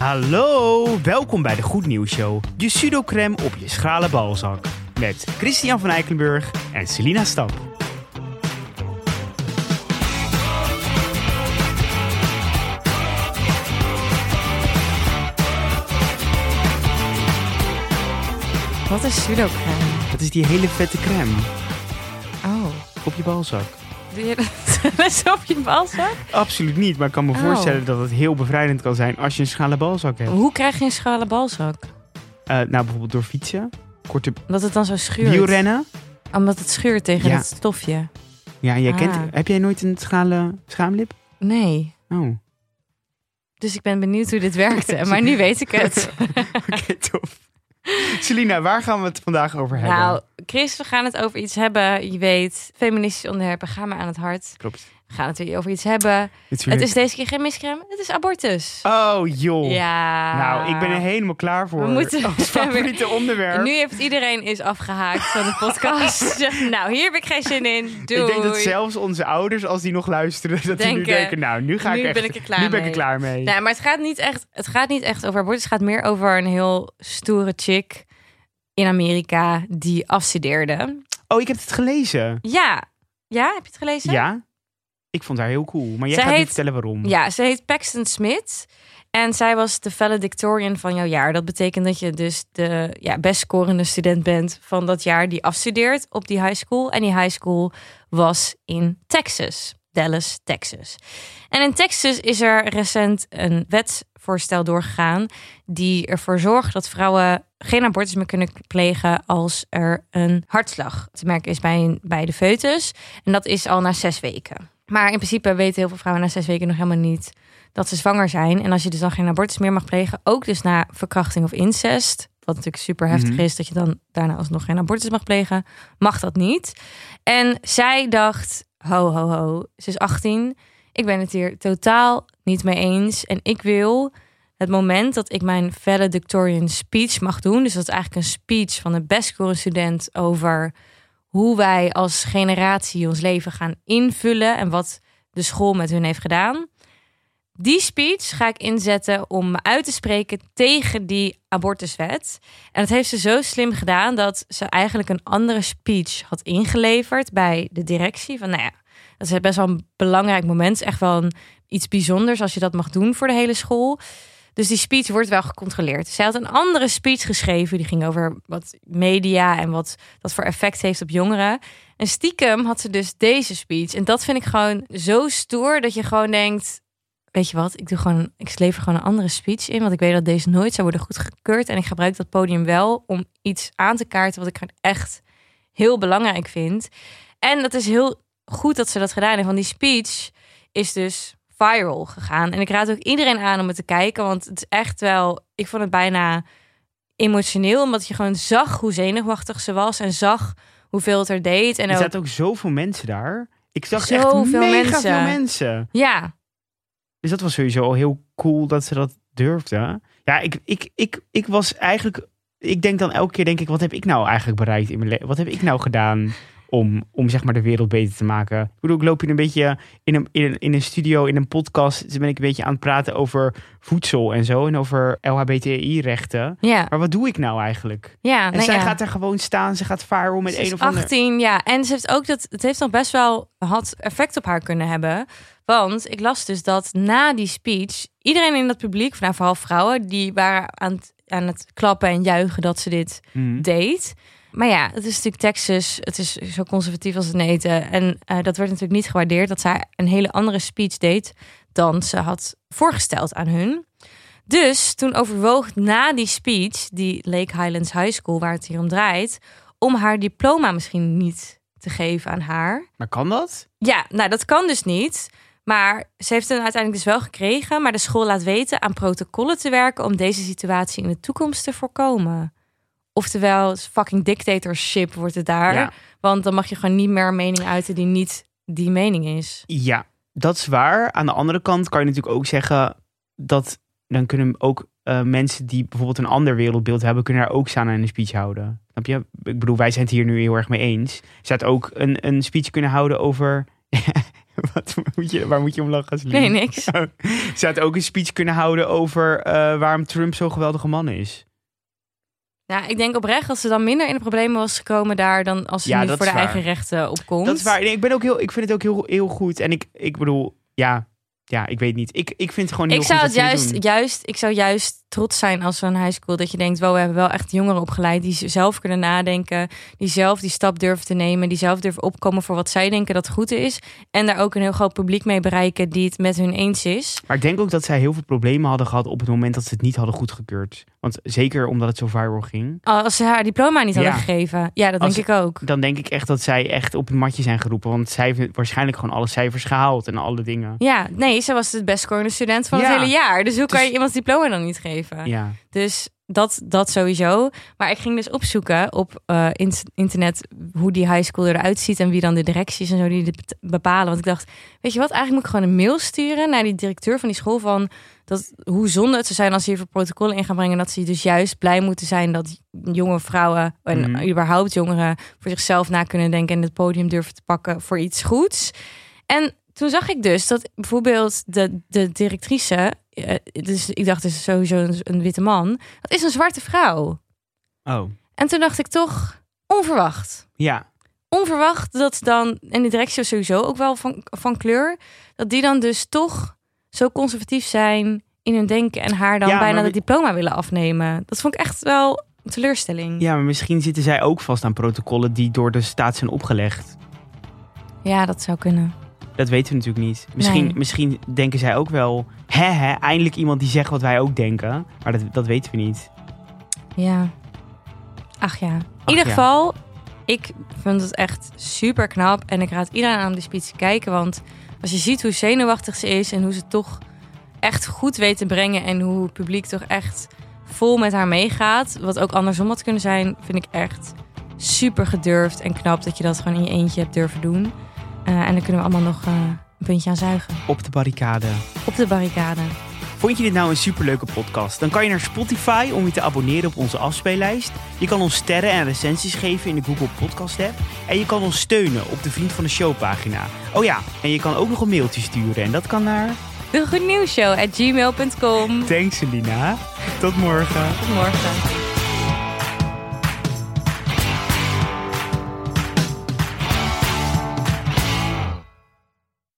Hallo, welkom bij de Goed Nieuws Show. Je pseudocreme op je schrale balzak. Met Christian van Eikelenburg en Selina Stap. Wat is pseudocreme? Dat is die hele vette crème Oh. op je balzak. Je dat zo op je balzak? Absoluut niet, maar ik kan me Oh. voorstellen dat het heel bevrijdend kan zijn als je een schrale balzak hebt. Hoe krijg je een schale balzak? Eh, nou, bijvoorbeeld door fietsen, korte Dat het dan zo schuurt? wielrennen. Omdat het schuurt tegen Ja. dat stofje? Ja, jij kent, Ah. heb jij nooit een schrale schaamlip? Nee. Oh, Dus ik ben benieuwd hoe dit werkte. Maar nu weet ik het. oké, tof. Selina, waar gaan we het vandaag over hebben? Nou, Chris, we gaan het over iets hebben. Je weet, feministische onderwerpen gaan me aan het hart. Klopt. We gaan het weer over iets hebben. Het is deze keer geen miscrème. Het is abortus. Oh, joh. Ja. Nou, ik ben er helemaal klaar voor. We moeten- Als favoriete onderwerp. Nu heeft iedereen is afgehaakt van de podcast. Nou, hier heb ik geen zin in. Doei. Ik denk dat zelfs onze ouders, als die nog luisteren, dat die nu Denken, nou, nu ga nu ik echt, ben ik er klaar nu ben ik mee. er klaar mee. Nee, maar het gaat niet echt, het gaat niet echt over abortus. Het gaat meer over een heel stoere chick in Amerika die afstudeerde. Oh, ik heb het gelezen. Ja. Ja, heb je het gelezen? Ja? Ik vond haar heel cool. Maar jij Zij gaat niet vertellen waarom. Ja, ze heet Paxton Smith. En zij was de valedictorian van jouw jaar. Dat betekent dat je dus de ja, best scorende student bent van dat jaar die afstudeert op die high school. En die high school was in Texas, Dallas, Texas. En in Texas is er recent een wetsvoorstel doorgegaan die ervoor zorgt dat vrouwen geen abortus meer kunnen plegen als er een hartslag te merken is bij, een, bij de foetus. En dat is al na zes weken. Maar in principe weten heel veel vrouwen na zes weken nog helemaal niet dat ze zwanger zijn. En als je dus dan geen abortus meer mag plegen, ook dus na verkrachting of incest, wat natuurlijk super heftig Mhm. is, dat je dan daarna alsnog geen abortus mag plegen, mag dat niet. En zij dacht, ho, ho, ho, ze is 18. Ik ben het hier totaal niet mee eens. En ik wil het moment dat ik mijn valedictorian speech mag doen. Dus dat is eigenlijk een speech van de best scorende student over hoe wij als generatie ons leven gaan invullen en wat de school met hun heeft gedaan. Die speech ga ik inzetten om me uit te spreken tegen die abortuswet. En dat heeft ze zo slim gedaan dat ze eigenlijk een andere speech had ingeleverd bij de directie. Van nou ja, dat is best wel een belangrijk moment. Echt wel iets bijzonders als je dat mag doen voor de hele school. Dus die speech wordt wel gecontroleerd. Zij had een andere speech geschreven. Die ging over wat media en wat dat voor effect heeft op jongeren. En stiekem had ze dus deze speech. En dat vind ik gewoon zo stoer dat je gewoon denkt... Weet je wat, ik, doe gewoon, ik lever gewoon een andere speech in. Want ik weet dat deze nooit zou worden goedgekeurd. En ik gebruik dat podium wel om iets aan te kaarten... wat ik gewoon echt heel belangrijk vind. En dat is heel goed dat ze dat gedaan heeft. Want die speech is dus viral gegaan. En ik raad ook iedereen aan om het te kijken. Want het is echt wel... Ik vond het bijna emotioneel. Omdat je gewoon zag hoe zenuwachtig ze was. En zag hoeveel het er deed. En Er zaten ook zoveel mensen daar. Ik zag echt mega mensen. veel mensen. ja, Dus dat was sowieso al heel cool dat ze dat durfde. Ja, ik, ik, ik, ik was eigenlijk... Ik denk dan elke keer, denk ik, wat heb ik nou eigenlijk bereikt in mijn leven? Wat heb ik nou gedaan om, om zeg maar de wereld beter te maken? Ik bedoel, ik loop hier een beetje in een, in, een, in een studio, in een podcast. Dus ben ik een beetje aan het praten over voedsel en zo. En over LHBTI-rechten. ja, Maar wat doe ik nou eigenlijk? ja. En nee, zij ja. gaat er gewoon staan. Ze gaat viral met een of andere... 18, ja. En ze heeft ook dat. Het heeft nog best wel had effect op haar kunnen hebben. Want ik las dus dat na die speech iedereen in dat publiek, nou vooral vrouwen, die waren aan het, aan het klappen en juichen dat ze dit Mhm. deed. Maar ja, het is natuurlijk Texas. Het is zo conservatief als het eten. En eh, dat werd natuurlijk niet gewaardeerd dat zij een hele andere speech deed dan ze had voorgesteld aan hun. Dus toen overwoog na die speech, die Lake Highlands High School, waar het hier om draait, om haar diploma misschien niet te geven aan haar. Maar kan dat? Ja, nou dat kan dus niet. Maar ze heeft hem uiteindelijk dus wel gekregen. Maar de school laat weten aan protocollen te werken om deze situatie in de toekomst te voorkomen. Oftewel, fucking dictatorship wordt het daar. Ja. Want dan mag je gewoon niet meer een mening uiten die niet die mening is. Ja, dat is waar. Aan de andere kant kan je natuurlijk ook zeggen dat dan kunnen ook eh, mensen die bijvoorbeeld een ander wereldbeeld hebben, kunnen daar ook staan en een speech houden. Snap je? Ik bedoel, wij zijn het hier nu heel erg mee eens. Ze had ook een, een speech kunnen houden over. Wat moet je, waar moet je om lachen? Celine? Nee, niks. Ze had ook een speech kunnen houden over eh, waarom Trump zo'n geweldige man is. Nou, ik denk oprecht dat ze dan minder in de problemen was gekomen daar dan als ze Ja, nu dat voor de waar. eigen rechten opkomt. Dat is waar. Nee, ik, ben ook heel, ik vind het ook heel, heel goed. En ik, ik bedoel, ja, ja, ik weet niet. Ik, ik vind het gewoon heel Ik zou het juist, doen. juist, ik zou juist trots zijn als zo'n high school dat je denkt, wow, we hebben wel echt jongeren opgeleid die zelf kunnen nadenken, die zelf die stap durven te nemen, die zelf durven opkomen voor wat zij denken dat goed is en daar ook een heel groot publiek mee bereiken die het met hun eens is. Maar ik denk ook dat zij heel veel problemen hadden gehad op het moment dat ze het niet hadden goedgekeurd. Want zeker omdat het zo viral ging. Als ze haar diploma niet hadden Ja. gegeven, ja, dat Als- denk ik ook. Dan denk ik echt dat zij echt op het matje zijn geroepen. Want zij heeft waarschijnlijk gewoon alle cijfers gehaald en alle dingen. Ja, nee, ze was de best scorende student van Ja. het hele jaar. Dus hoe kan Dus- je iemands diploma dan niet geven? Ja. Dus dat, dat sowieso. Maar ik ging dus opzoeken op eh, in- internet hoe die high school eruit ziet en wie dan de directies en zo die dit bepalen. Want ik dacht, weet je wat, eigenlijk moet ik gewoon een mail sturen naar die directeur van die school van dat hoe zonde het zou zijn als ze hiervoor protocollen in gaan brengen. Dat ze dus juist blij moeten zijn dat jonge vrouwen en Mhm. überhaupt jongeren voor zichzelf na kunnen denken en het podium durven te pakken voor iets goeds. En toen zag ik dus dat bijvoorbeeld de, de directrice, eh, dus ik dacht, het is sowieso een, een witte man, dat is een zwarte vrouw. Oh. En toen dacht ik toch, onverwacht. Ja. Onverwacht dat dan, en de directie sowieso ook wel van, van kleur, dat die dan dus toch zo conservatief zijn in hun denken en haar dan Ja, bijna het diploma willen afnemen. Dat vond ik echt wel een teleurstelling. ja, maar misschien zitten zij ook vast aan protocollen die door de staat zijn opgelegd. Ja, dat zou kunnen. Dat weten we natuurlijk niet. Misschien, Nee. misschien denken zij ook wel... Hè, hè, eindelijk iemand die zegt wat wij ook denken. Maar dat, dat weten we niet. Ja. Ach ja. In ieder ja. geval, ik vind het echt super knap. En ik raad iedereen aan om die speech te kijken. Want als je ziet hoe zenuwachtig ze is en hoe ze toch echt goed weet te brengen. En hoe het publiek toch echt vol met haar meegaat. Wat ook andersom had kunnen zijn, vind ik echt super gedurfd en knap dat je dat gewoon in je eentje hebt durven doen. Eh, en dan kunnen we allemaal nog eh, een puntje aan zuigen. Op de barricade. Op de barricade. Vond je dit nou een superleuke podcast? Dan kan je naar Spotify om je te abonneren op onze afspeellijst. Je kan ons sterren en recensies geven in de Google Podcast app. En je kan ons steunen op de Vriend van de Show pagina. Oh ja, en je kan ook nog een mailtje sturen. En dat kan naar... De Goed Nieuws Show at gmail.com. Thanks Selina. Tot morgen. Tot morgen.